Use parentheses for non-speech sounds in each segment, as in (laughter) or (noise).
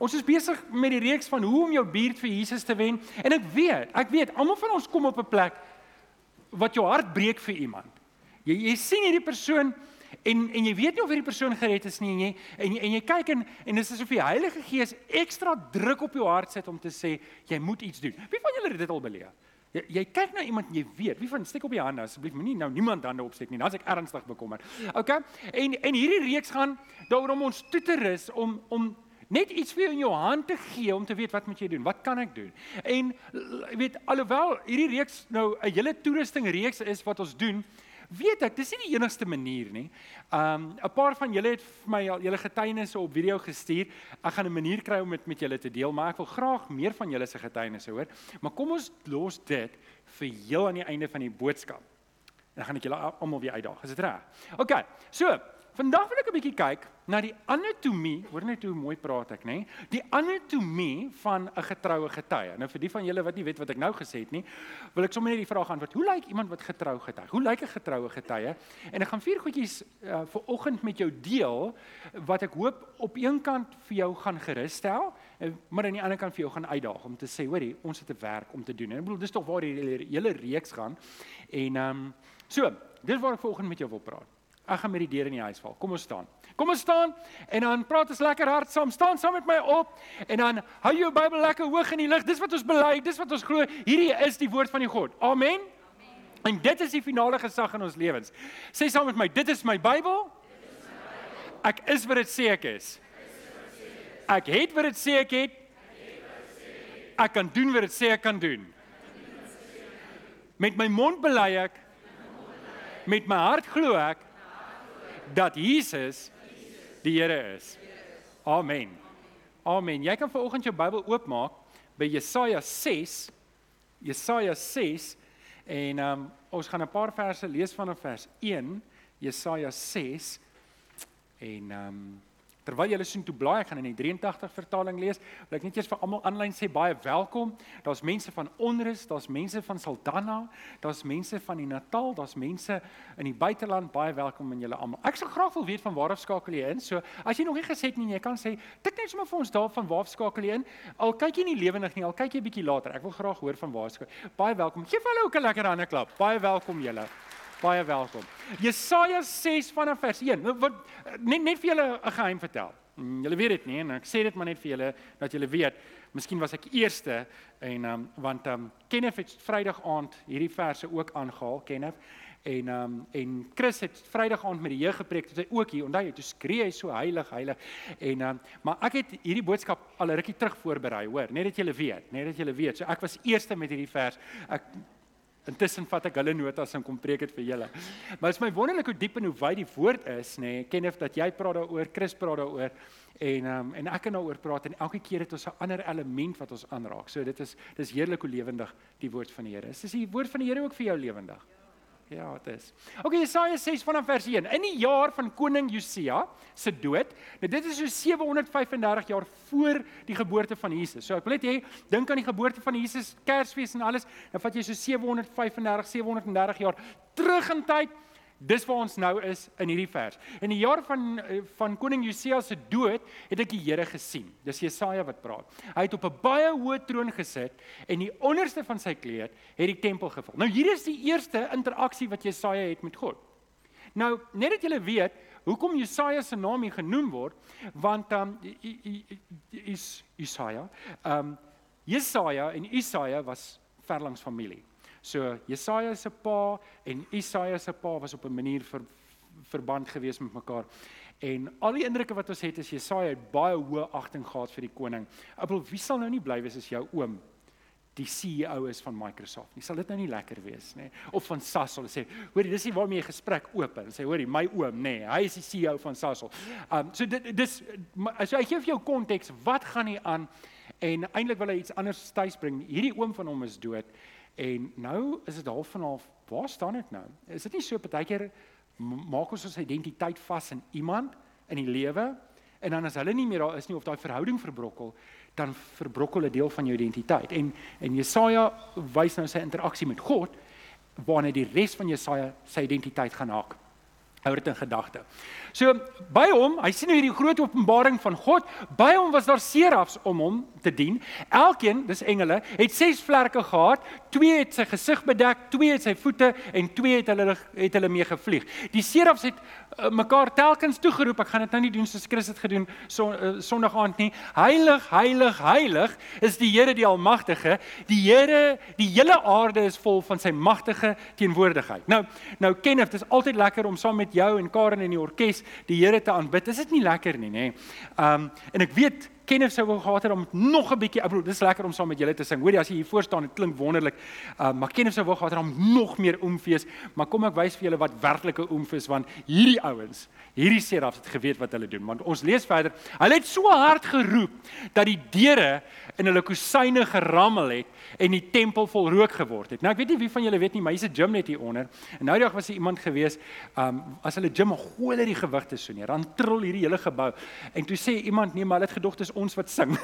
Ons is besig met die reeks van hoe om jou buurt vir Jesus te wen en ek weet, ek weet almal van ons kom op 'n plek wat jou hart breek vir iemand. Jy jy sien hierdie persoon en en jy weet nie of hierdie persoon gered is nie en jy en jy, en jy kyk en en dis asof die Heilige Gees ekstra druk op jou hart sit om te sê jy moet iets doen. Wie van julle het dit al beleef? Jy, jy kyk na iemand en jy weet, wie van steek op die hande asseblief, moenie nou niemand hande opsteek nie. Dan as ek ernstig bekommerd. OK? En en hierdie reeks gaan daaroor om ons toe te rus om om net iets vir jou in jou hand te gee om te weet wat moet jy doen? Wat kan ek doen? En weet alhoewel hierdie reeks nou 'n hele toerusting reeks is wat ons doen, weet ek dis nie die enigste manier nie. Um 'n paar van julle het vir my al julle getuienisse op video gestuur. Ek gaan 'n manier kry om dit met julle te deel, maar ek wil graag meer van julle se getuienisse hoor. Maar kom ons los dit vir heel aan die einde van die boodskap. Dan gaan ek julle almal weer uitdaag. Is dit reg? OK. So, Vandag wil ek 'n bietjie kyk na die anatomie, hoor net hoe mooi praat ek, nê? Die anatomie van 'n getroue getuie. Nou vir die van julle wat nie weet wat ek nou gesê het nie, wil ek sommer net die vraag antwoord. Hoe lyk iemand wat getrou getuig? Hoe lyk 'n getroue getuie? En ek gaan vier goedjies uh, vir oggend met jou deel wat ek hoop op een kant vir jou gaan gerusstel, uh, maar aan die ander kant vir jou gaan uitdaag om te sê, hoorie, ons het 'n werk om te doen. En ek bedoel, dis tog waar die hele reeks gaan. En ehm um, so, dis waar ek vanoggend met jou wil praat. Ek gaan met die deur in die huis val. Kom ons staan. Kom ons staan en dan praat ons lekker hard saam. Staan saam met my op en dan hou jou Bybel lekker hoog in die lig. Dis wat ons bely, dis wat ons glo. Hierdie is die woord van die God. Amen. En dit is die finale gesag in ons lewens. Sê saam met my, dit is my Bybel. Ek is wat dit sê ek is. Ek het wat dit sê ek het. Ek kan doen wat dit sê ek kan doen. Met my mond bely ek. Met my hart glo ek dat Jesus die Here is. Amen. Amen. Jy kan vanoggend jou Bybel oopmaak by Jesaja 6. Jesaja 6 en um, ons gaan 'n paar verse lees vanaf vers 1 Jesaja 6 en um, Terwyl julle sien toe blaai, ek gaan in die 83 vertaling lees. Wil ek net eers vir almal aanlyn sê baie welkom. Daar's mense van Onrus, daar's mense van Saldanha, daar's mense van die Natal, daar's mense in die buiteland. Baie welkom aan julle almal. Ek sou graag wil weet van waar af skakel jy in. So, as jy nog nie gesê het nie, jy kan sê tik net sommer vir ons daar van waar af skakel jy in. Al kyk jy nie lewendig nie, al kyk jy bietjie later. Ek wil graag hoor van waar skakel. Baie welkom. Geef hulle ook 'n lekker hande klap. Baie welkom julle. Baie welkom. Jesaja 6 vanaf vers 1. Nou, wat net net vir julle 'n geheim vertel. Mm, julle weet dit nie en ek sê dit maar net vir julle dat julle weet. Miskien was ek eerste en um, want um, Kenneth het Vrydag aand hierdie verse ook aangehaal, Kenneth. En um, en Chris het Vrydag aand met die jeug gepreek, het hy ook hier. Onthou jy, toe skree hy so heilig, heilig. En um, maar ek het hierdie boodskap al 'n rukkie terug voorberei, hoor, net dat julle weet, net dat julle weet. So ek was eerste met hierdie vers. Ek Intussen vat ek hulle notas en kom preek dit vir julle. Maar is my wonderlik hoe diep en hoe wyd die woord is, nê. Nee. Ken of dat jy praat daaroor, Chris praat daaroor en um, en ek kan daaroor praat en elke keer het ons 'n ander element wat ons aanraak. So dit is dis heerlik hoe lewendig die woord van die Here is. Is die woord van die Here ook vir jou lewendig? Ja. Ja, dit is. OK, Jesaja 6 vanaf vers 1. In die jaar van koning Josia se dood, nou dit is so 735 jaar voor die geboorte van Jesus. So ek wil net hê dink aan die geboorte van Jesus, Kersfees en alles, dan vat jy so 735 730 jaar terug in tyd. Dis waar ons nou is in hierdie vers. In die jaar van eh, van koning Josia se dood het ek die Here gesien. Dis Jesaja wat praat. Hy het op 'n baie hoë troon gesit en die onderste van sy kleed het die tempel gevul. Nou hier is die eerste interaksie wat Jesaja het met God. Nou, net dat julle weet hoekom Jesaja se naam hier genoem word, want um is Jesaja. Um Jesaja en Isaia was verlangs familie. So Jesaja se pa en Isaia se pa was op 'n manier ver, verband gewees met mekaar. En al die indrukke wat ons het is Jesaja het baie hoë agting gehad vir die koning. Appel, wie sal nou nie bly wees as jou oom die CEO is van Microsoft nie. Sal dit nou nie lekker wees nê? Of van Sasol sê, hoorie, dis nie waarmee jy gesprek oop en sê hoorie, my oom nê, hy is die CEO van Sasol. Um so dit dis so hy gee vir jou konteks, wat gaan hier aan? En eintlik wil hy iets anders tuis bring. Hierdie oom van hom is dood. En nou is dit half van half, waar staan ek nou? Is dit nie so partykeer maak ons ons identiteit vas in iemand in die lewe en dan as hulle nie meer daar is nie of daai verhouding verbrokkel, dan verbrokkel 'n deel van jou identiteit. En en Jesaja wys nou sy interaksie met God waarna die res van Jesaja sy identiteit gaan haak. Hou dit in gedagte. So by hom, hy sien nou hierdie groot openbaring van God. By hom was daar serafs om hom te dien. Elkeen, dis engele, het ses vlerke gehad. Twee het sy gesig bedek, twee het sy voete en twee het hulle het hulle mee gevlieg. Die serafs het uh, mekaar telkens toegeroep. Ek gaan dit nou nie doen soos Christus het gedoen so uh, Sondag aand nie. Heilig, heilig, heilig is die Here die Almagtige. Die Here, die hele aarde is vol van sy magtige teenwoordigheid. Nou, nou Kenneth, dit is altyd lekker om saam met jou en Karen in die orkes die Here te aanbid. Is dit nie lekker nie, nê? Um en ek weet Kenneth sou wou gehad het om nog 'n bietjie, ek bedoel, dis lekker om saam met julle te sing. Hoorie, as jy hier voor staan, dit klink wonderlik. Um maar Kenneth sou wou gehad het om nog meer oomfees, maar kom ek wys vir julle wat werklike oomfees want hierdie ouens, hierdie serafs het geweet wat hulle doen. Want ons lees verder. Hulle het so hard geroep dat die deure in hulle kusyne gerammel het en die tempel vol rook geword het. Nou ek weet nie wie van julle weet nie, maar hier's 'n gym net hier onder. En nou die dag was daar iemand gewees, um as hulle gym gooi hulle die gewigte so neer, dan trill hierdie hele gebou. En toe sê iemand, nee, maar hulle het gedog dit is ons wat sing.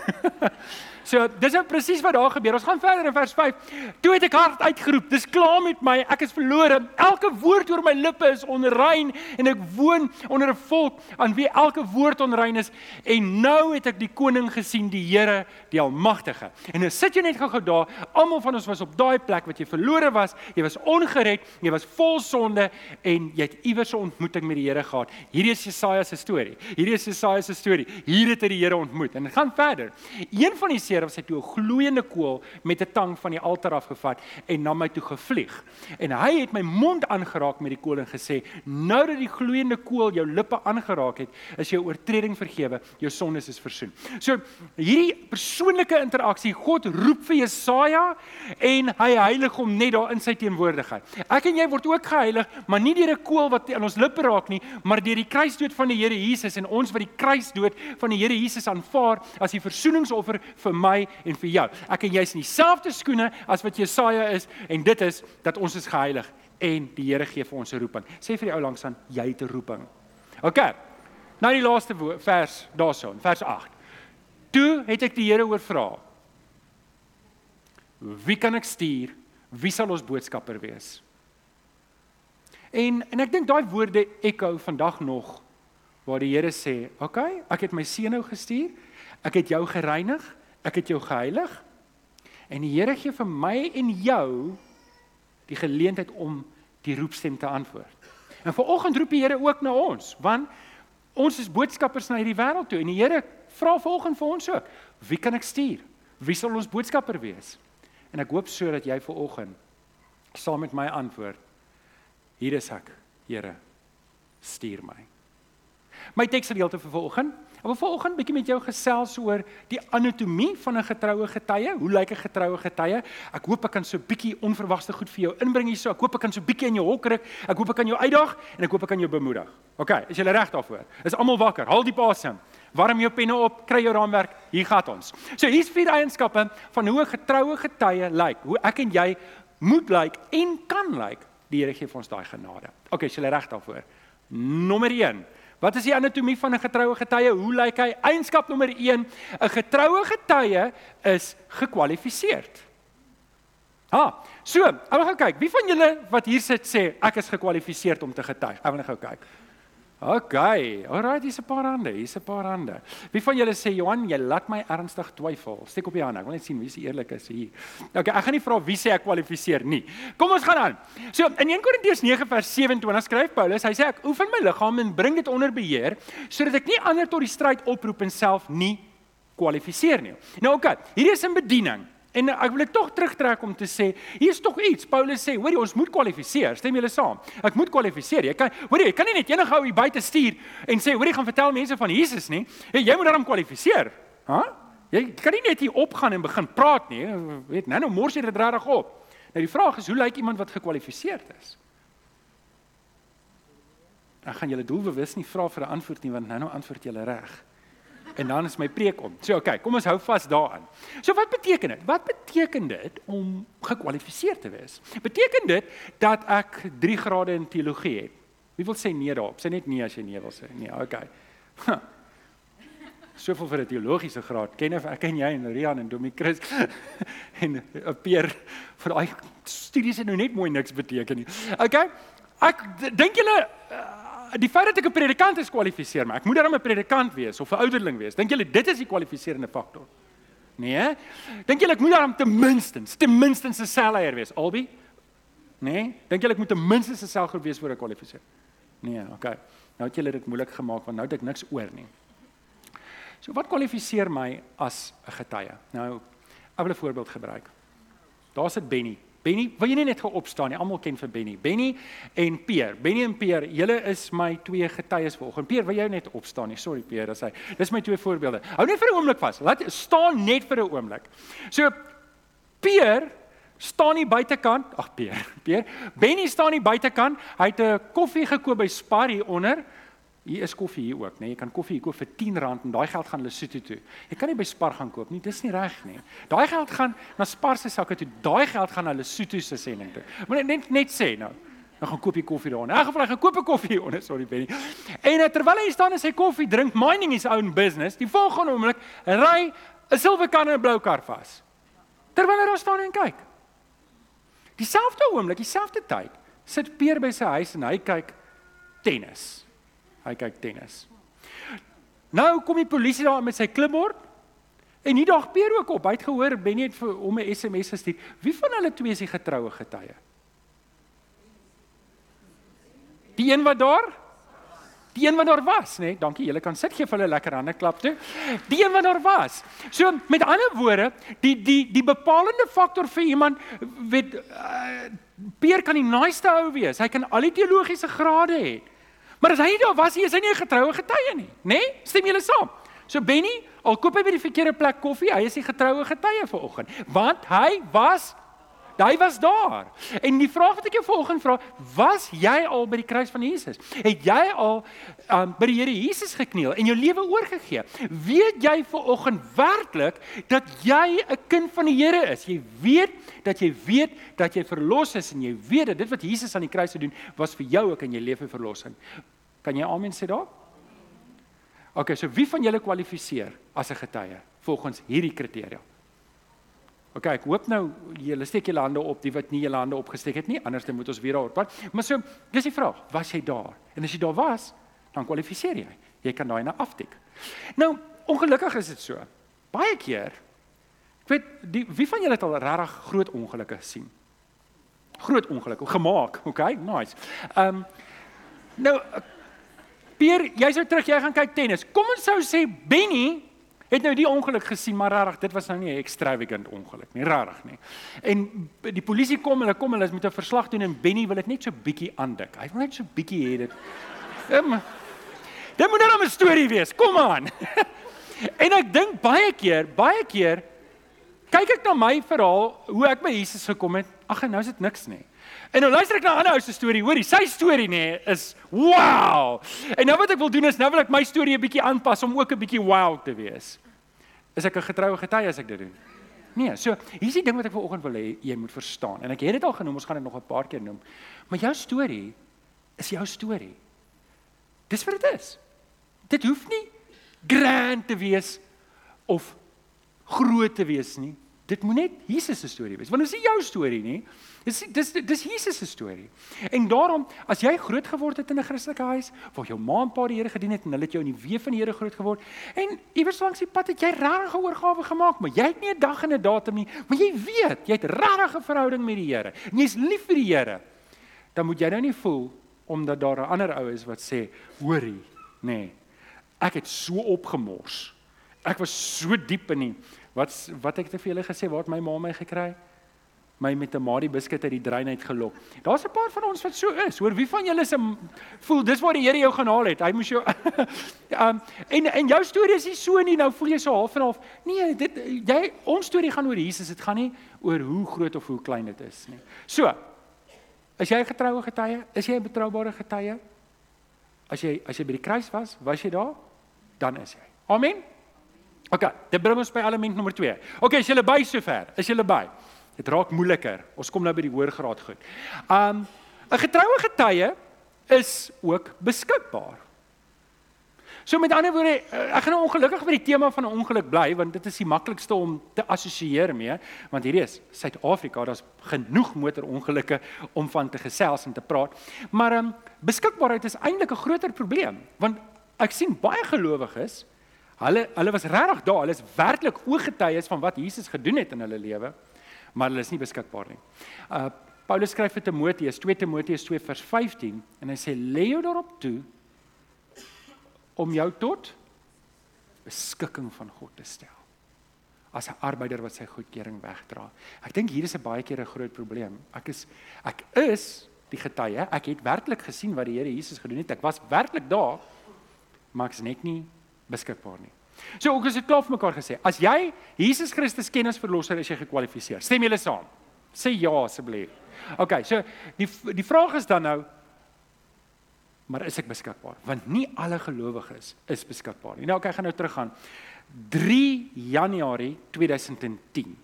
(laughs) so, dis nou presies wat daar gebeur. Ons gaan verder in vers 5. Toe het ek hard uitgeroep, dis klaar met my, ek is verlore. Elke woord oor my lippe is onrein en ek woon onder 'n volk aan wie elke woord onrein is. En nou het ek die koning gesien, die Here, die Almagtige. En nou sit jy net gou-gou daar Almal van ons was op daai plek wat jy verlore was, jy was ongered, jy was vol sonde en jy het iewers 'n ontmoeting met die Here gehad. Hierdie is Jesaja se storie. Hierdie is Jesaja se storie. Hier het hy die Here ontmoet. En dit gaan verder. Een van die serafs het toe 'n gloeiende kool met 'n tang van die altaar afgevat en na my toe gevlieg. En hy het my mond aangeraak met die kool en gesê: "Nou dat die gloeiende kool jou lippe aangeraak het, is jou oortreding vergewe, jou sondes is versoen." So, hierdie persoonlike interaksie, God roep vir Jesaja Jesaja en hy heilig hom net daar in sy teenwoordigheid. Ek en jy word ook geheilig, maar nie deur 'n kool wat aan ons lippe raak nie, maar deur die kruisdood van die Here Jesus en ons wat die kruisdood van die Here Jesus aanvaar as die versoeningsoffer vir my en vir jou. Ek en jy is in dieselfde skoene as wat Jesaja is en dit is dat ons is geheilig en die Here gee vir ons 'n roeping. Sê vir die ou langs aan, jy het 'n roeping. OK. Nou die laaste vers daarson, vers 8. Toe het ek die Here oorvra. Wie kan ek stuur? Wie sal ons boodskapper wees? En en ek dink daai woorde ekko vandag nog waar die Here sê, "Oké, okay, ek het my seun nou gestuur. Ek het jou gereinig, ek het jou geheilig." En die Here gee vir my en jou die geleentheid om die roepstem te antwoord. En vanoggend roep die Here ook na ons, want ons is boodskappers na hierdie wêreld toe en die Here vra vanoggend vir ons ook, "Wie kan ek stuur? Wie sal ons boodskapper wees?" En ek hoop sodat jy ver oggend saam met my antwoord. Hier is ek, Here. Stuur my. My teksgedeelte vir vanoggend. Ek wil vanoggend bietjie met jou gesels oor die anatomie van 'n getroue getuie. Hoe lyk 'n getroue getuie? Ek hoop ek kan so bietjie onverwagte goed vir jou inbring hierso. Ek hoop ek kan so bietjie in jou hok ruk. Ek hoop ek kan jou uitdaag en ek hoop ek kan jou bemoedig. OK, is jy reg daarvoor? Is almal wakker? Haal die asem warm jou penne op, kry jou raamwerk, hier gaan ons. So hier's vier eienskappe van hoe 'n getroue getuie lyk, hoe ek en jy moet lyk en kan lyk. Die Here gee vir ons daai genade. Okay, jy is reg daarvoor. Nommer 1. Wat is die anatomie van 'n getroue getuie? Hoe lyk hy? Eienskap nommer 1: 'n Getroue getuie is gekwalifiseerd. Ah, so, ou gaan kyk. Wie van julle wat hier sit sê ek is gekwalifiseerd om te getuig? Ek wil net gou kyk. OK. Alraai, dis 'n paar hande. Hier's 'n paar hande. Wie van julle sê Johan, jy laat my ernstig twyfel. Steek op die hand. Ek wil net sien wie se eerlik is hier. OK, ek gaan nie vra wie sê ek kwalifiseer nie. Kom ons gaan aan. So, in 1 Korintiërs 9 vers 27 skryf Paulus, hy sê ek oefen my liggaam en bring dit onder beheer sodat ek nie ander tot die stryd oproep en self nie kwalifiseer nie. Nou OK, hier is 'n bediening. En ek wil dit tog terugtrek om te sê, hier's tog iets. Paulus sê, hoorie, ons moet kwalifiseer. Stem julle saam? Ek moet kwalifiseer. Jy kan hoorie, jy kan nie net enige ou hier buite stuur en sê, hoorie, gaan vertel mense van Jesus nie. Hey, jy moet daarom kwalifiseer. Hæ? Jy kan nie net hier opgaan en begin praat nie. Weet, nou nou mors jy dit regtig op. Nou die vraag is, hoe lyk iemand wat gekwalifiseerd is? Ek gaan julle doelbewus nie vra vir 'n antwoord nie want nou nou antwoord julle reg en dan is my preek om. So okay, kom ons hou vas daaraan. So wat beteken dit? Wat beteken dit om gekwalifiseer te wees? Beteken dit dat ek 3 grade in teologie het? Wie wil sê nee daarop? Sê net nee as jy nee wil sê. Nee, okay. (laughs) Soveel vir 'n teologiese graad. Ken of ek en jy en Rian en Domie Chris (laughs) en 'n peer vir daai studies het nou net mooi niks beteken nie. Okay? Ek dink julle uh, die feit dat ek 'n predikant is kwalifiseer my. Ek moet dan 'n predikant wees of 'n ouderling wees. Dink julle dit is die kwalifiserende faktor? Nee. Dink julle ek moet dan ten minste, ten minste 'n selleier wees, albei? Nee. Dink julle ek moet ten minste 'n selgroep wees voor ek kwalifiseer? Nee, okay. Nou het julle dit moeilik gemaak want nou het ek niks oor nie. So wat kwalifiseer my as 'n getuie? Nou, ek wil 'n voorbeeld gebruik. Daar sit Benny. Benny, wil jy nie net gou opstaan nie? Almal ken vir Benny. Benny en Peer. Benny en Peer, julle is my twee getuies vanoggend. Peer, wil jy net opstaan nie? Sorry Peer, as hy. Dis my twee voorbeelde. Hou net vir 'n oomblik vas. Laat staan net vir 'n oomblik. So Peer staan nie buitekant. Ag Peer, (laughs) Peer. Benny staan nie buitekant. Hy het 'n koffie gekoop by Spar hier onder. Hier is koffie hier ook, né? Nee. Jy kan koffie hier koop vir R10 en daai geld gaan Lesotho toe. Jy kan nie by Spar gaan koop nie. Dis nie reg nie. Daai geld gaan na Spar se sakke toe. Daai geld gaan na Lesotho se sending toe. Moet net net sê nou. Nou gaan koop jy koffie daar. In elk geval gaan koop 'n koffie onder, sorry Benny. En uh, terwyl hy staan en sy koffie drink, mining is own business. Die volgende oomblik ry 'n silwer kan en 'n blou kar vas. Terwyl hy daar staan en kyk. Dieselfde oomblik, dieselfde tyd, sit Peer by sy huis en hy kyk tennis. Hy kyk tennis. Nou kom die polisie daar met sy klipbord. En nie dag Peer ook op. Hy het gehoor Benny het vir hom 'n SMS gestuur. Wie van hulle twee is die getroue getuie? Die een wat daar Die een wat daar was, nê? Nee, dankie. Julle kan sit gee vir hulle lekker hande klap toe. Die een wat daar was. So met ander woorde, die die die bepalende faktor vir iemand weet uh, Peer kan die naaste ou wees. Hy kan al die teologiese grade hê. Maar as hy nie daar was nie, is hy nie 'n getroue getuie nie, nê? Nee? Stem julle saam? So Benny, al koop hy by die verkeerde plek koffie, hy is die getroue getuie vanoggend, want hy was Hy was daar. En die vraag wat ek jou vanoggend vra, was jy al by die kruis van Jesus? Het jy al um, by die Here Jesus gekniel en jou lewe oorgegee? Weet jy vanoggend werklik dat jy 'n kind van die Here is? Jy weet dat jy weet dat jy verlos is en jy weet dat dit wat Jesus aan die kruis gedoen was vir jou ook in jou lewe verlossing. Kan jy amen sê daar? OK, so wie van julle kwalifiseer as 'n getuie volgens hierdie kriteria? OK, ek hoop nou julle steek julle hande op, die wat nie julle hande opgesteek het nie, anders dan moet ons weer daarop pad. Maar so, dis die vraag, was jy daar? En as jy daar was, dan kwalifiseer jy. Jy kan daai na aftik. Nou, ongelukkig is dit so. Baie keer ek weet die wie van julle het al regtig groot ongelukke gesien? Groot ongelukke gemaak, OK? Nice. Ehm um, nou Pier, jy sou terug, jy gaan kyk tennis. Kom ons sou sê Benny Het nou die ongeluk gesien, maar rarig, dit was nou nie 'n extravagant ongeluk nie, rarig nie. En die polisie kom, hulle kom, hulle is met 'n verslag doen en Benny wil dit net so bietjie aandik. Hy wil net so bietjie hê dit. Um, dit moet nou 'n storie wees. Kom aan. (laughs) en ek dink baie keer, baie keer kyk ek na my verhaal hoe ek by Jesus gekom het. Ag, nou is dit niks nie. En nou luister ek na 'n ander ou se storie. Hoorie, sy storie nê is wow. En nou wat ek wil doen is nou wil ek my storie 'n bietjie aanpas om ook 'n bietjie wow te wees. Is ek 'n getroue getuie as ek dit doen? Nee, so hier's die ding wat ek vanoggend wil hê jy moet verstaan. En ek het dit al genoem, ons gaan dit nog 'n paar keer noem. Maar jou storie is jou storie. Dis wat dit is. Dit hoef nie grand te wees of groot te wees nie. Dit moet net Jesus se storie wees. Want dit is nie jou storie nie. Dis dis dis Jesus se storie. En daarom as jy groot geword het in 'n Christelike huis waar jou ma en pa die Here gedien het en hulle het jou in die weë van die Here groot geword en iewers langs die pad het jy regtig 'n oorgawe gemaak, maar jy het nie 'n dag en 'n datum nie, maar jy weet, jy het regtig 'n verhouding met die Here. En jy's lief vir die Here. Dan moet jy nou nie voel omdat daar 'n ander ou is wat sê, "Hoorie, nê. Nee, ek het so opgemors. Ek was so diep in die wat wat ek het vir julle gesê, waar my ma my gekry?" my met 'n Marie biskuit uit die drein uit gelok. Daar's 'n paar van ons wat so is. Hoor, wie van julle se voel dis waar die Here jou gaan haal het. Hy moes jou (laughs) um, en en jou storie is nie so nie. Nou voel jy so half en half. Nee, dit jy ons storie gaan oor Jesus. Dit gaan nie oor hoe groot of hoe klein dit is nie. So. As jy 'n getroue getuie, is jy 'n betroubare getuie? As jy as jy by die kruis was, was jy daar? Dan is jy. Amen. OK, dit bring ons by element nommer 2. OK, is julle by sover? Is julle by? Dit raak moeiliker. Ons kom nou by die hoër graad goed. Um 'n getroue getuie is ook beskikbaar. So met ander woorde, eh, ek gaan nou ongelukkig by die tema van 'n ongeluk bly want dit is die maklikste om te assosieer mee, want hierdie is Suid-Afrika, daar's genoeg motorongelukke om van te gesels en te praat. Maar ehm um, beskikbaarheid is eintlik 'n groter probleem, want ek sien baie gelowiges, hulle hulle was regtig daar, hulle is werklik ooggetuies van wat Jesus gedoen het in hulle lewe, maar hulle is nie beskikbaar nie. Uh Paulus skryf vir Timoteus, 2 Timoteus 2 vers 15 en hy sê lê jou daarop toe om jou tot beskikking van God te stel. As 'n arbeider wat sy goedkeuring wegdra. Ek dink hier is 'n baie keer 'n groot probleem. Ek is ek is die getuie. Ek het werklik gesien wat die Here Jesus gedoen het. Ek was werklik daar, maar ek is net nie beskikbaar nie. So ook as dit klaar vir mekaar gesê. As jy Jesus Christus ken as verlosser, is jy gekwalifiseer. Stem julle saam? Sê ja asseblief. OK, so die die vraag is dan nou maar is ek beskikbaar? Want nie alle gelowiges is beskikbaar nie. Nou ek gaan nou teruggaan. 3 Januarie 2010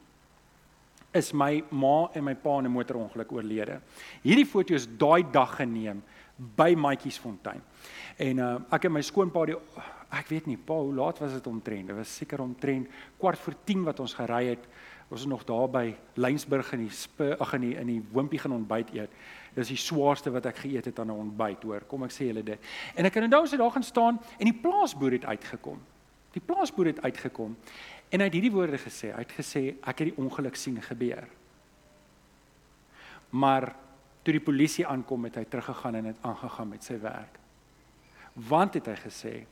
is my ma en my pa in 'n motorongeluk oorlede. Hierdie foto is daai dag geneem by Maatjiesfontein. En uh, ek en my skoonpa die ek weet nie pa hoe laat was dit omtrent? Dit was seker omtrent kwart voor 10 wat ons gery het. Ons is nog daar by Lynsburg in die ag in die in die Wimpie gaan ontbyt eet. Dis die swaarste wat ek geëet het aan 'n ontbyt, hoor. Kom ek sê julle dit. En ek onthou as hy daar gaan staan en die plaasboer het uitgekom. Die plaasboer het uitgekom en hy het hierdie woorde gesê. Hy het gesê ek het die ongeluk sien gebeur. Maar toe die polisie aankom het hy teruggegaan en het aangegaan met sy werk. Want het hy gesê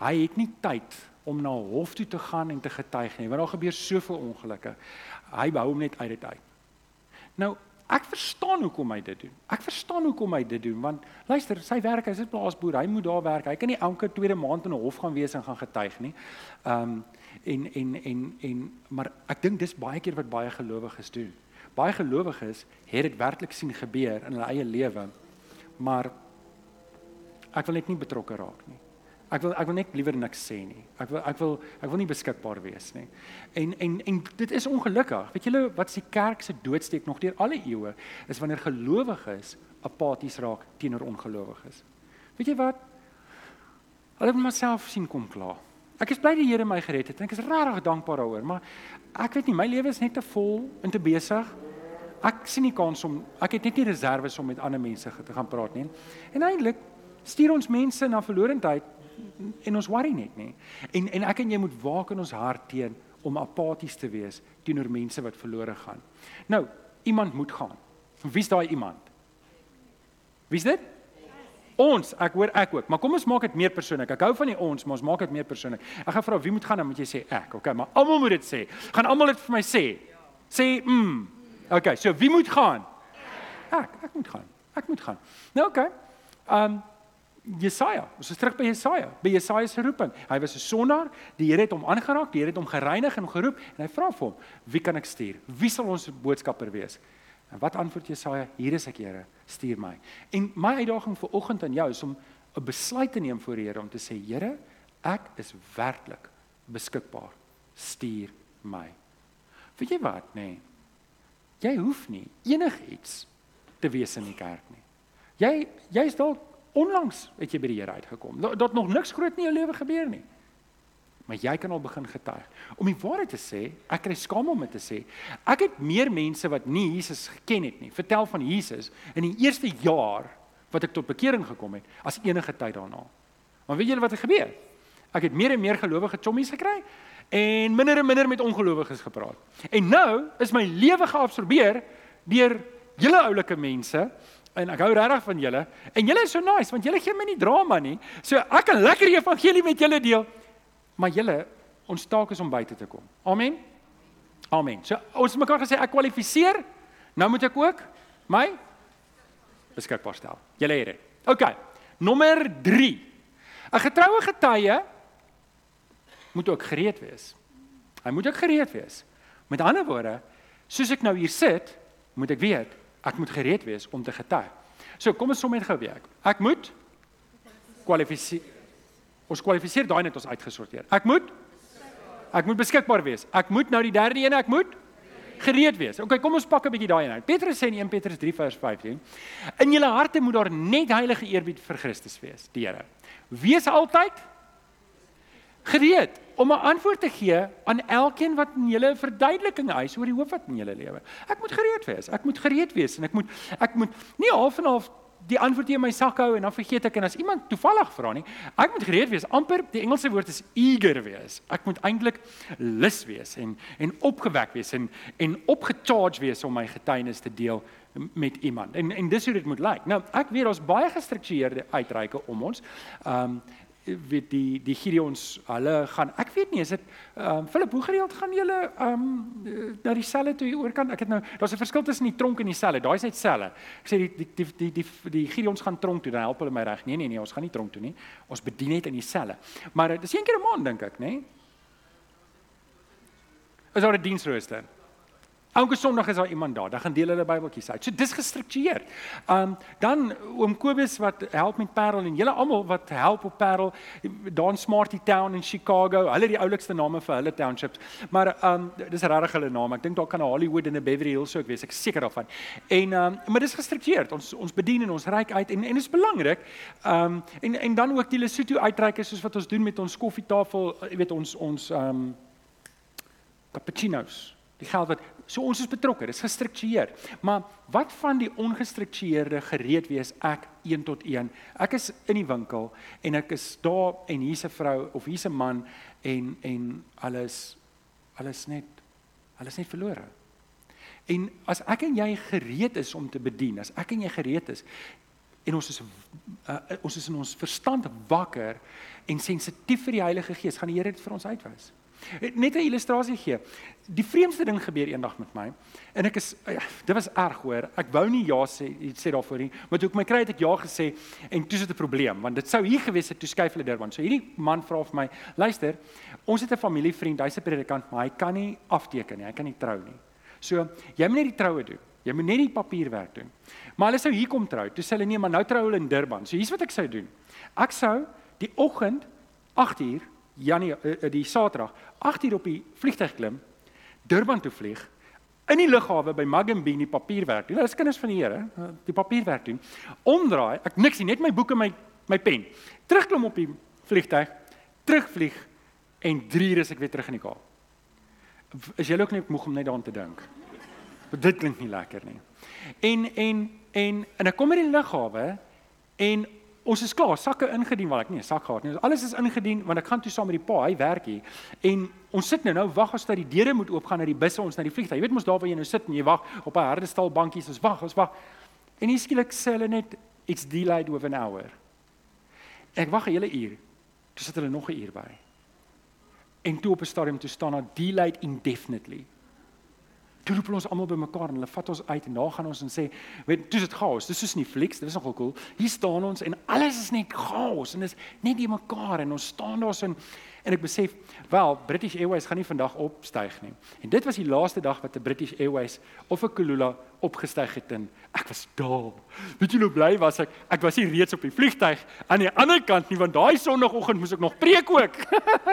hy het nie tyd om na hof toe te gaan en te getuig nie want daar gebeur soveel ongelukke. Hy hou hom net uit dit uit. Nou Ek verstaan hoekom hy dit doen. Ek verstaan hoekom hy dit doen want luister, sy werk, hy's 'n plaasboer, hy moet daar werk. Hy kan nie elke tweede maand in 'n hof gaan wees en gaan getuig nie. Ehm um, en en en en maar ek dink dis baie keer wat baie gelowiges doen. Baie gelowiges het dit werklik sien gebeur in hulle eie lewe. Maar ek wil net nie betrokke raak nie. Ek wil ek wil net liewer niks sê nie. Ek wil ek wil ek wil nie beskikbaar wees nie. En en en dit is ongelukkig. Weet julle wat se kerk se doodsteek nog deur alle eeue is wanneer gelowiges apaties raak teenoor ongelowiges. Weet jy wat? Hulle het myself sien kom klaar. Ek is bly die Here my gered het en ek is regtig dankbaar daaroor, maar ek weet nie my lewe is net te vol en te besig. Ek sien nie kans om ek het net nie reserves om met ander mense te gaan praat nie. En eintlik stuur ons mense na verlorendheid en ons worry net nie. En en ek en jy moet waak in ons hart teen om apaties te wees teenoor mense wat verlore gaan. Nou, iemand moet gaan. Wie's daai iemand? Wie's dit? Ons, ek hoor ek ook, maar kom ons maak dit meer persoonlik. Ek hou van die ons, maar ons maak dit meer persoonlik. Ek gaan vra wie moet gaan dan moet jy sê ek, okay, maar almal moet dit sê. Gaan almal dit vir my sê. Sê mm. Okay, so wie moet gaan? Ek, ek moet gaan. Ek moet gaan. Nou okay. Ehm um, Jesaja. Ons is terug by Jesaja, by Jesaja se roeping. Hy was 'n sondaar, die Here het hom aangeraak, die Here het hom gereinig en geroep en hy vra vir hom: "Wie kan ek stuur? Wie sal ons boodskapper wees?" En wat antwoord Jesaja? "Hier is ek, Here, stuur my." En my uitdaging vir oggend aan jou is om 'n besluit te neem voor die Here om te sê: "Here, ek is werklik beskikbaar. Stuur my." Weet jy wat, nê? Nee, jy hoef nie enigiets te wees in die kerk nie. Jy jy's dalk Onlangs het jy by die Here uitgekom. Dat nog niks groot in jou lewe gebeur nie. Maar jy kan al begin getuig. Om die waarheid te sê, ek kry skaam om dit te sê. Ek het meer mense wat nie Jesus geken het nie, vertel van Jesus in die eerste jaar wat ek tot bekering gekom het as enige tyd daarna. Maar weet julle wat het gebeur? Ek het meer en meer gelowige chommies gekry en minder en minder met ongelowiges gepraat. En nou is my lewe geabsorbeer deur julle oulike mense en ek hou regtig van julle en julle is so nice want julle gee my nie drama nie. So ek kan lekker die evangelie met julle deel. Maar julle ons taak is om buite te kom. Amen. Amen. So ons het mekaar gesê ek kwalifiseer. Nou moet ek ook my beskikbaar stel. Julle het dit. OK. Nommer 3. 'n Getroue getuie moet ook gereed wees. Hy moet ook gereed wees. Met ander woorde, soos ek nou hier sit, moet ek weet Ek moet gereed wees om te getuig. So, kom ons som net gou weer. Ek moet kwalifiseer. Ons kwalifiseer daai net ons uitgesorteer. Ek moet Ek moet beskikbaar wees. Ek moet nou die derde een, ek moet gereed wees. OK, kom ons pak 'n bietjie daai een uit. Petrus sê in 1 Petrus 3 vers 15: In julle harte moet daar net heilige eerbied vir Christus wees, die Here. Wees altyd Gereed om 'n antwoord te gee aan elkeen wat in julle verduideliking eis oor die hoof wat in julle lewe. Ek moet gereed wees. Ek moet gereed wees en ek moet ek moet nie half en half die antwoord in my sak hou en dan vergeet ek en as iemand toevallig vra nie, ek moet gereed wees. amper die Engelse woord is eager wees. Ek moet eintlik lus wees en en opgewek wees en en opgecharge wees om my getuienis te deel met iemand. En en dis hoe dit moet lyk. Nou, ek weet daar's baie gestruktureerde uitreike om ons. Ehm um, weet die die Gideons hulle gaan ek weet nie is dit ehm um, Philip hoe gereeld gaan julle ehm um, na die selle toe oor kan? Ek het nou daar's 'n verskil tussen die tronk en die selle. Daai is net selle. Ek sê die die die die die, die Gideons gaan tronk toe dan help hulle my reg. Nee nee nee ons gaan nie tronk toe nie. Ons bedien net in die selle. Maar dis een keer 'n maand dink ek nê nee? is daar 'n diensrooster Elke Sondag is daar iemand daar. Dan gaan deel hulle Bybeltjies uit. So dis gestruktureer. Um dan oom Kobus wat help met Parel en julle almal wat help op Parel, daar in Smarty Town in Chicago. Hulle het die oulikste name vir hulle townships. Maar um dis regtig hulle name. Ek dink daar kan 'n Hollywood en 'n Beverly Hills ook wees. Ek seker daarvan. En um maar dis gestruktureer. Ons ons bedien en ons reik uit en en dit is belangrik. Um en en dan ook die Lesotho uitreike soos wat ons doen met ons koffietafel, jy weet ons ons um cappuccinos. Die geld wat so ons is betrokke, dit is gestruktureer. Maar wat van die ongestruktureerde gereed wees ek 1 tot 1? Ek is in die winkel en ek is daar en hier's 'n vrou of hier's 'n man en en alles alles net alles net verlore. En as ek en jy gereed is om te bedien, as ek en jy gereed is en ons is uh, ons is in ons verstand wakker en sensitief vir die Heilige Gees, gaan die Here dit vir ons uitwys. Net 'n illustrasie gee. Die vreemdste ding gebeur eendag met my en ek is ja, dit was erg hoor. Ek wou nie ja sê sê daarvoor nie, maar toe ek my kry het ek ja gesê en toe sit 'n probleem want dit sou hier gewees het toe skuif hulle Durban. So hierdie man vra vir my, luister, ons het 'n familievriend, hy's 'n predikant, maar hy kan nie afteken nie, hy kan nie trou nie. So jy moet net die troue doen. Jy moet net die papierwerk doen. Maar hulle sou hier kom trou. Toe sê hulle nee, maar nou trou hulle in Durban. So hier's wat ek sou doen. Ek sou die oggend 8uur Janie eh, eh, die Saterdag 8 uur op die vliegtuig klim Durban toe vlieg in die lughawe by Magumbi die papierwerk doen. Dit is kinders van die Here, eh, die papierwerk doen. Omdraai, ek niks nie, net my boeke, my my pen. Terugklim op die vliegtuig, terugvlieg en 3 ure is ek weer terug in die Kaap. Is jy ook net moeg om net daaraan te dink? Dit klink nie lekker nie. En en en en ek kom in die lughawe en ons is klaar, sakke ingedien wat ek nie 'n sak gehad nie. Alles is ingedien want ek gaan toe saam met die pa, hy werk hier. En ons sit nou nou wag as dat die deure moet oopgaan na die busse ons na die vliegtuig. Jy weet mos daar waar jy nou sit en jy wag op 'n harde stal bankies, ons wag, ons wag. En hier skielik sê hulle net it's delayed with an hour. Ek wag 'n hele uur. Toe sit hulle nog 'n uur by. En toe op 'n stadium toe staan daar delayed indefinitely. Toe roep ons almal bymekaar en hulle vat ons uit en daar gaan ons en sê, weet, dis dit chaos. Dis is nie flieks, dit is nogal cool. Hier staan ons en alles is net chaos en dis net die mekaar en ons staan daar so en en ek besef, wel, British Airways gaan nie vandag opstyg nie. En dit was die laaste dag wat 'n British Airways of 'n Kulula opgestyg het en ek was daar. Weet jy hoe bly was ek? Ek was nie reeds op die vliegtyg aan die ander kant nie want daai sonoggend moes ek nog preek ook.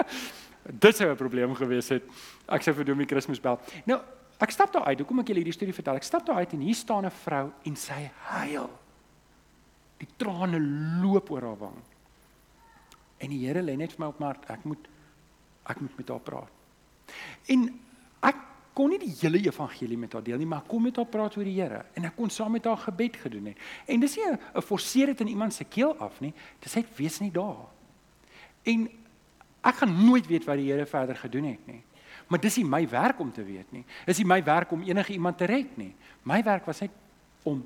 (laughs) dit sou 'n probleem gewees het. Ek sê vir Domie Kersfees bel. Nou Ek stap daar uit. Hoekom ek julle hierdie storie vertel? Ek stap daar uit en hier staan 'n vrou en sy huil. Die trane loop oor haar wang. En die Here lê net vir my op my hart. Ek moet ek moet met haar praat. En ek kon nie die hele evangelie met haar deel nie, maar ek kom met haar praat oor die Here en ek kon saam met haar gebed gedoen het. En dis nie 'n forceer dit in iemand se keel af nie. Dis net wees nie daar. En ek gaan nooit weet wat die Here verder gedoen het nie. Maar dis nie my werk om te weet nie. Dis nie my werk om enige iemand te red nie. My werk was net om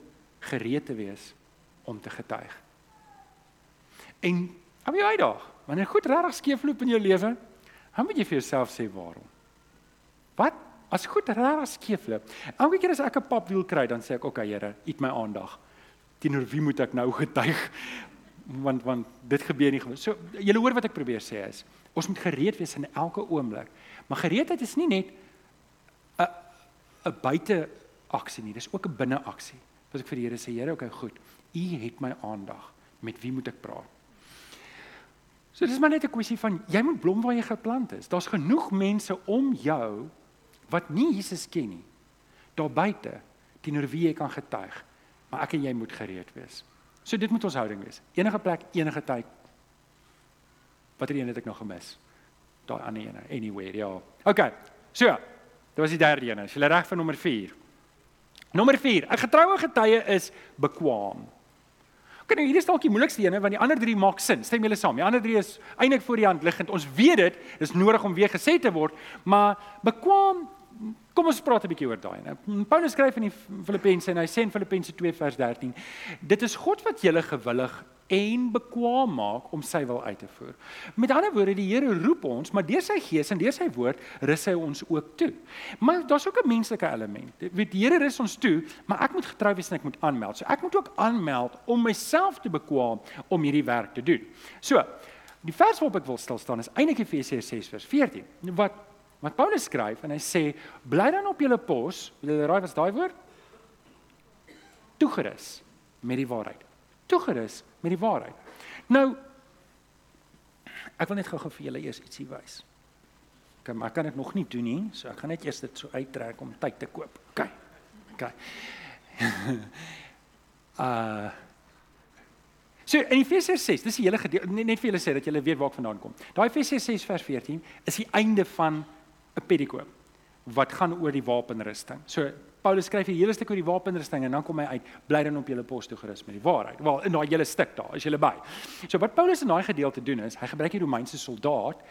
gereed te wees om te getuig. En op jy uitdag, wanneer goed regtig skeefloop in jou lewe, dan moet jy vir jouself sê waarom. Wat? As goed regtig skeefloop. Elke keer as ek 'n papwiel kry, dan sê ek, "Oké, okay, Here, eet my aandag. Teenoor wie moet ek nou (laughs) getuig?" Want want dit gebeur nie gewoon. So, julle hoor wat ek probeer sê is, ons moet gereed wees in elke oomblik. Maar gereedheid is nie net 'n 'n buite aksie nie, dis ook 'n binne aksie. As ek vir die Here sê, Here, okay, goed. U het my aandag. Met wie moet ek praat? So dis maar net 'n kwessie van jy moet blom waar jy geplant is. Daar's genoeg mense om jou wat nie Jesus ken nie. Daar buite teenoor wie jy kan getuig. Maar ek en jy moet gereed wees. So dit moet ons houding wees. Enige plek, enige tyd. Een het ek nog gemis? Daai ander ene anywhere ja. OK. So, dit was die derde een. Is jy reg vir nommer 4? Nommer 4. 'n Getroue getuie is bekwaam. OK, nou hier is dalk die moeilikste een want die ander drie maak sin. Stem julle saam? Die ander drie is eintlik voor die hand liggend. Ons weet dit, dis nodig om weer gesê te word, maar bekwaam Kom ons praat 'n bietjie oor daai. Nou Paulus skryf in die Filippense en hy sê in Filippense 2 vers 13: Dit is God wat julle gewillig en bekwaam maak om sy wil uit te voer. Met ander woorde, die Here roep ons, maar deur sy gees en deur sy woord rus hy ons ook toe. Maar daar's ook 'n menslike element. Weet die Here rus ons toe, maar ek moet getrou wees en ek moet aanmeld. So ek moet ook aanmeld om myself te bekwaam om hierdie werk te doen. So, die vers waarop ek wil stil staan is eintlik Efesiërs 6 vers 14. Wat wat Paulus skryf en hy sê bly dan op julle pos, julle raai wat is daai woord? Toegerus met die waarheid. Toegerus met die waarheid. Nou ek wil net gou-gou vir julle eers ietsie wys. OK, maar ek kan dit nog nie doen nie, so ek gaan net eers dit so uittrek om tyd te koop. OK. OK. (laughs) uh So in Efesiërs 6, dis die hele gedeelte net vir julle sê dat julle weet waar ek vandaan kom. Daai Efesiërs 6 vers 14 is die einde van 'n pedikoop wat gaan oor die wapenrusting. So Paulus skryf hier hele stuk oor die wapenrusting en dan kom hy uit bly dan op julle pos toe gerus met die waarheid. Wel in daai hele stuk daar, is jy by. So wat Paulus in daai gedeelte doen is, hy gebruik die Romeinse soldaat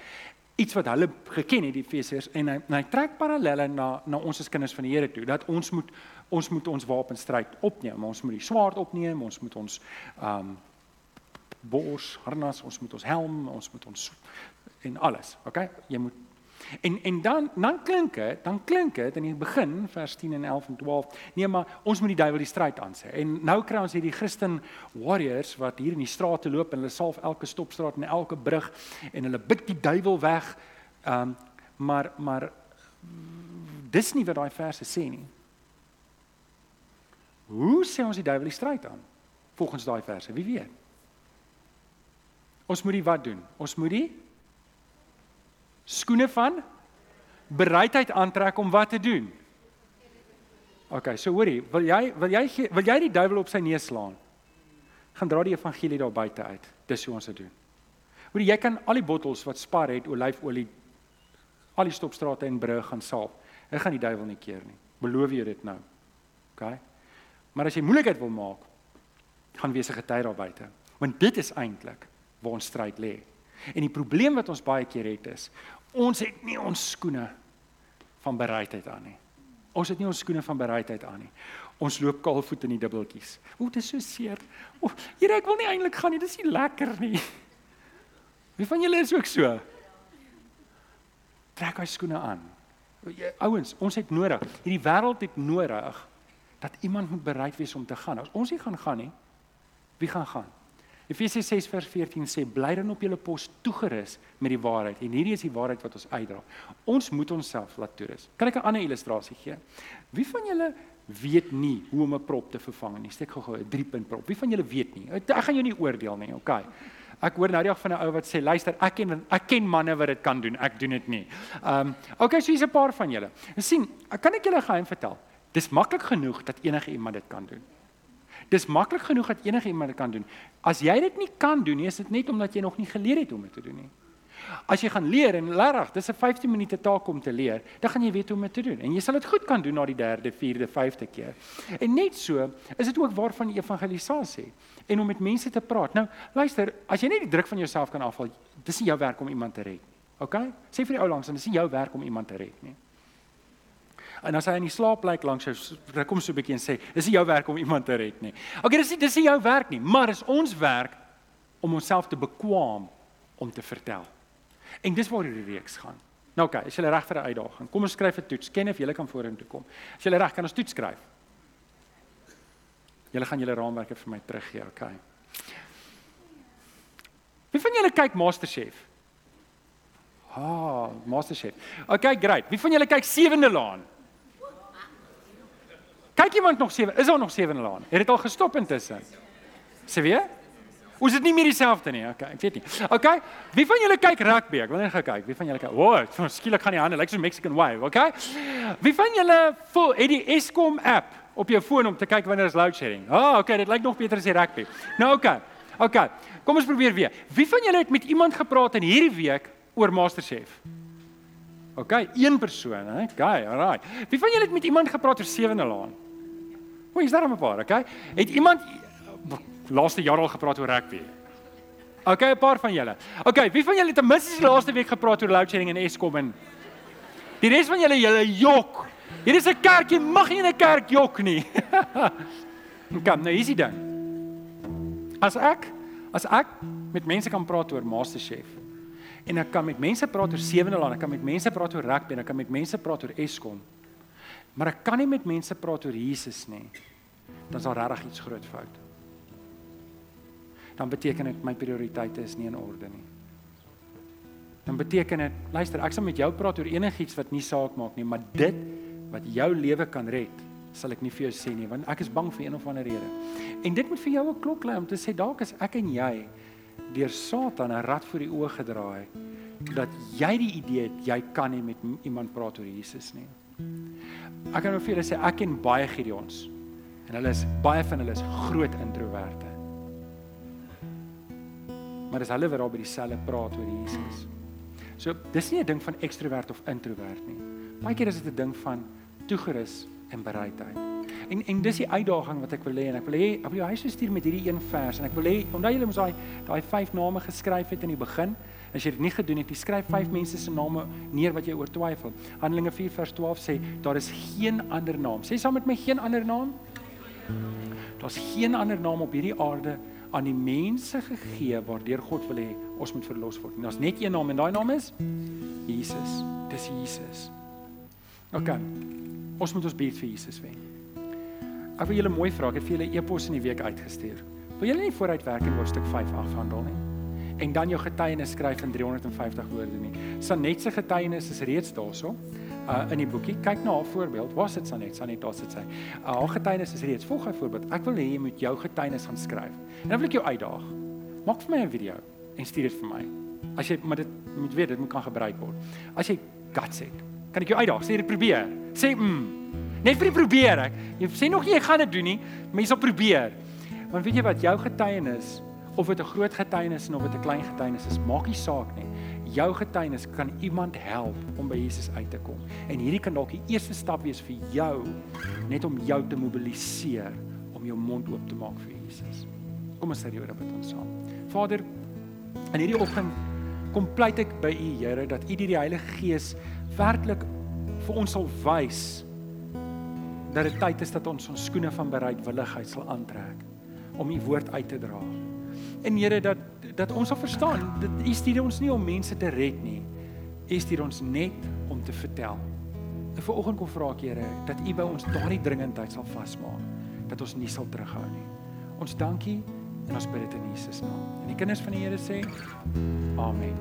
iets wat hulle geken het die Efesiërs en hy, hy trek parallelle na na ons as kinders van die Here toe dat ons moet ons moet ons wapenstryd opneem. Ons moet die swaard opneem, ons moet ons um bors, harnas, ons moet ons helm, ons moet ons en alles. Okay? Jy moet En en dan dan klink dit, dan klink dit in die begin vers 10 en 11 en 12. Nee, maar ons moet die duiwel die stryd aan sê. En nou kry ons hierdie Christen warriors wat hier in die strate loop en hulle salf elke stopstraat en elke brug en hulle bid die duiwel weg. Ehm um, maar maar dis nie wat daai verse sê nie. Hoe sê ons die duiwel die stryd aan? Volgens daai verse, wie weet? Ons moet die wat doen? Ons moet die skoene van bereidheid aantrek om wat te doen. OK, so hoorie, wil jy wil jy wil jy die duiwel op sy neus slaan? Gaan dra die evangelie daar buite uit. Dis hoe ons dit doen. Hoorie, jy kan al die bottels wat spar het olyfolie al die stopstrate en brûe gaan salf. Hy gaan die duiwel nie keer nie. Beloof jy dit nou? OK. Maar as jy moeilikheid wil maak, gaan wees 'n getuie daar buite. Want dit is eintlik waar ons stryd lê. En die probleem wat ons baie keer het is, ons het nie ons skoene van bereidheid aan nie. Ons het nie ons skoene van bereidheid aan nie. Ons loop kaalvoet in die dubbeltjies. O, dit is so seer. O, Here, ek wil nie eintlik gaan nie. Dis nie lekker nie. Wie van julle is ook so? Trek hy skoene aan. Ouens, ons het nodig. Hierdie wêreld het nodig dat iemand moet bereid wees om te gaan. As ons nie gaan gaan nie, wie gaan gaan? Efesiërs 6 vers 14 sê bly dan op julle pos toegerus met die waarheid en hierdie is die waarheid wat ons uitdra. Ons moet onsself laat toerus. Kan ek 'n ander illustrasie gee? Wie van julle weet nie hoe om 'n prop te vervang nie? Steek gou-gou 'n 3-punt prop. Wie van julle weet nie? Ek gaan jou nie oordeel nie, okay? Ek hoor nou die dag van 'n ou wat sê luister, ek ken ek ken manne wat dit kan doen. Ek doen dit nie. Ehm um, okay, so hier's 'n paar van julle. sien, kan ek julle geheim vertel? Dis maklik genoeg dat enige iemand dit kan doen. Dis maklik genoeg dat enige iemand dit kan doen. As jy dit nie kan doen nie, is dit net omdat jy nog nie geleer het om dit te doen nie. As jy gaan leer en regtig, dis 'n 15 minute taak om te leer, dan gaan jy weet hoe om dit te doen en jy sal dit goed kan doen na die 3de, 4de, 5de keer. En net so is dit ook waarvan evangelisasie en om met mense te praat. Nou, luister, as jy net die druk van jouself kan afhaal, dis nie jou werk om iemand te red. OK? Sê vir die ou langs, dis nie jou werk om iemand te red nie. En as hy in die slaap lyk langs jou, kom so 'n bietjie en sê, "Dis nie jou werk om (laughs) iemand te red nie." Okay, dis nie dis nie jou werk nie, maar is ons werk om onsself te bekwam om te vertel. En dis waar hierdie reeks gaan. Nou okay, is jy reg vir 'n uitdaging? Kom ons skryf 'n toets. Ken of jy kan vorentoe kom. As jy reg kan ons toets skryf. Julle gaan julle raamwerke vir my teruggee, okay. Wie van julle kyk MasterChef? Ah, oh, MasterChef. Okay, great. Wie van julle kyk Sewende Laan? Kyk iemand nog sewe? Is daar nog sewe in laan? Het dit al gestop intussen? Se weer? Ons is nie meer dieselfde nie. Okay, ek weet nie. Okay. Wie van julle kyk rugby? Ek wil net kyk. Wie van julle kyk? O, oh, (laughs) skielik gaan die hande lyk like so Mexican wave, okay? Wie van julle voel het die Eskom app op jou foon om te kyk wanneer is load shedding? Ah, oh, okay, dit lyk nog beter as die rugby. Nou okay. Okay. Kom ons probeer weer. Wie van julle het met iemand gepraat in hierdie week oor MasterChef? OK, een persoon? Okay, alraai. Wie van julle het met iemand gepraat oor sewende laan? O, is daar 'n paar, OK? Het iemand laaste jaar al gepraat oor rugby? OK, 'n paar van julle. OK, wie van julle het ten minste laaste week gepraat oor load shedding en Eskom en Die res van julle, julle jok. Hier is 'n kerk, jy mag nie in 'n kerk jok nie. (laughs) Kom, nou hier's die ding. As ek as ek met mense kan praat oor MasterChef en ek kan met mense praat oor sewende laan, ek kan met mense praat oor rugby en ek kan met mense praat oor Eskom. Maar ek kan nie met mense praat oor Jesus nie. Dan is daar regtig iets groot fout. Dan beteken dit my prioriteite is nie in orde nie dan beteken dit luister ek sal met jou praat oor enigiets wat nie saak maak nie maar dit wat jou lewe kan red sal ek nie vir jou sê nie want ek is bang vir een of ander rede en dit moet vir jou 'n klok lei om te sê dalk is ek en jy deur Satan 'n rad voor die oë gedraai dat jy die idee het jy kan nie met iemand praat oor Jesus nie ek kan nou vir julle sê ek ken baie Gideons en hulle is baie van hulle is groot introverte maar dis hulle wat daar by dieselfde praat oor Jesus So dis nie 'n ding van ekstrovert of introvert nie. Baie keer is dit 'n ding van toegerus en bereidheid. En en dis die uitdaging wat ek wil hê en ek wil hê ek wil jou huis stuur met hierdie een vers en ek wil hê omdat jy mos daai daai vyf name geskryf het in die begin, as jy dit nie gedoen het nie, skryf vyf mense se name neer wat jy oor twyfel. Handelinge 4 vers 12 sê daar is geen ander naam. Sê saam met my geen ander naam. Daar's geen ander naam op hierdie aarde aan die mense gegee waardeur God wil hê ons moet verlos word. Daar's net een naam en daai naam is Jesus. Dis Jesus. OK. Ons moet ons bid vir Jesus wen. Ek wil julle mooi vra, ek het vir julle e-pos in die week uitgestuur. Wil julle nie vooruit werk in hoofstuk 5 afhandel nie? En dan jou getuienis skryf in 350 woorde nie. Sanet se getuienis is reeds daarso uh, in die boekie. Kyk na haar voorbeeld. Waar sit Sanet? Sanet daar sit sy. Uh, haar getuienis is reeds volg haar voorbeeld. Ek wil hê jy moet jou getuienis gaan skryf. En dan wil ek jou uitdaag. Maak vir my 'n video en stuur dit vir my. As jy maar dit moet weet dit moet kan gebruik word. As jy guts het, kan ek jou uitdaag. Sê dit probeer. Sê mm. Net vir die probeer ek. Jy sê nog nie jy gaan dit doen nie, maar jy sal probeer. Want weet jy wat jou getuienis of dit 'n groot getuienis of dit 'n klein getuienis is, maak nie saak nie jou getuienis kan iemand help om by Jesus uit te kom. En hierdie kan dalk die eerste stap wees vir jou net om jou te mobiliseer om jou mond oop te maak vir Jesus. Kom ons die Here met ons saam. Vader, in hierdie oggend kom pleit ek by U Here dat U deur die Heilige Gees werklik vir ons sal wys dat dit tyd is dat ons ons skoene van bereidwilligheid sal aantrek om U woord uit te dra. En Here dat dat ons sal verstaan dat U stuur ons nie om mense te red nie. U stuur ons net om te vertel. En vanoggend kom vra ek Here dat U by ons daardie dringendheid sal vasmaak dat ons nie sal terughou nie. Ons dankie en ons bid dit in Jesus naam. En die kinders van die Here sê amen.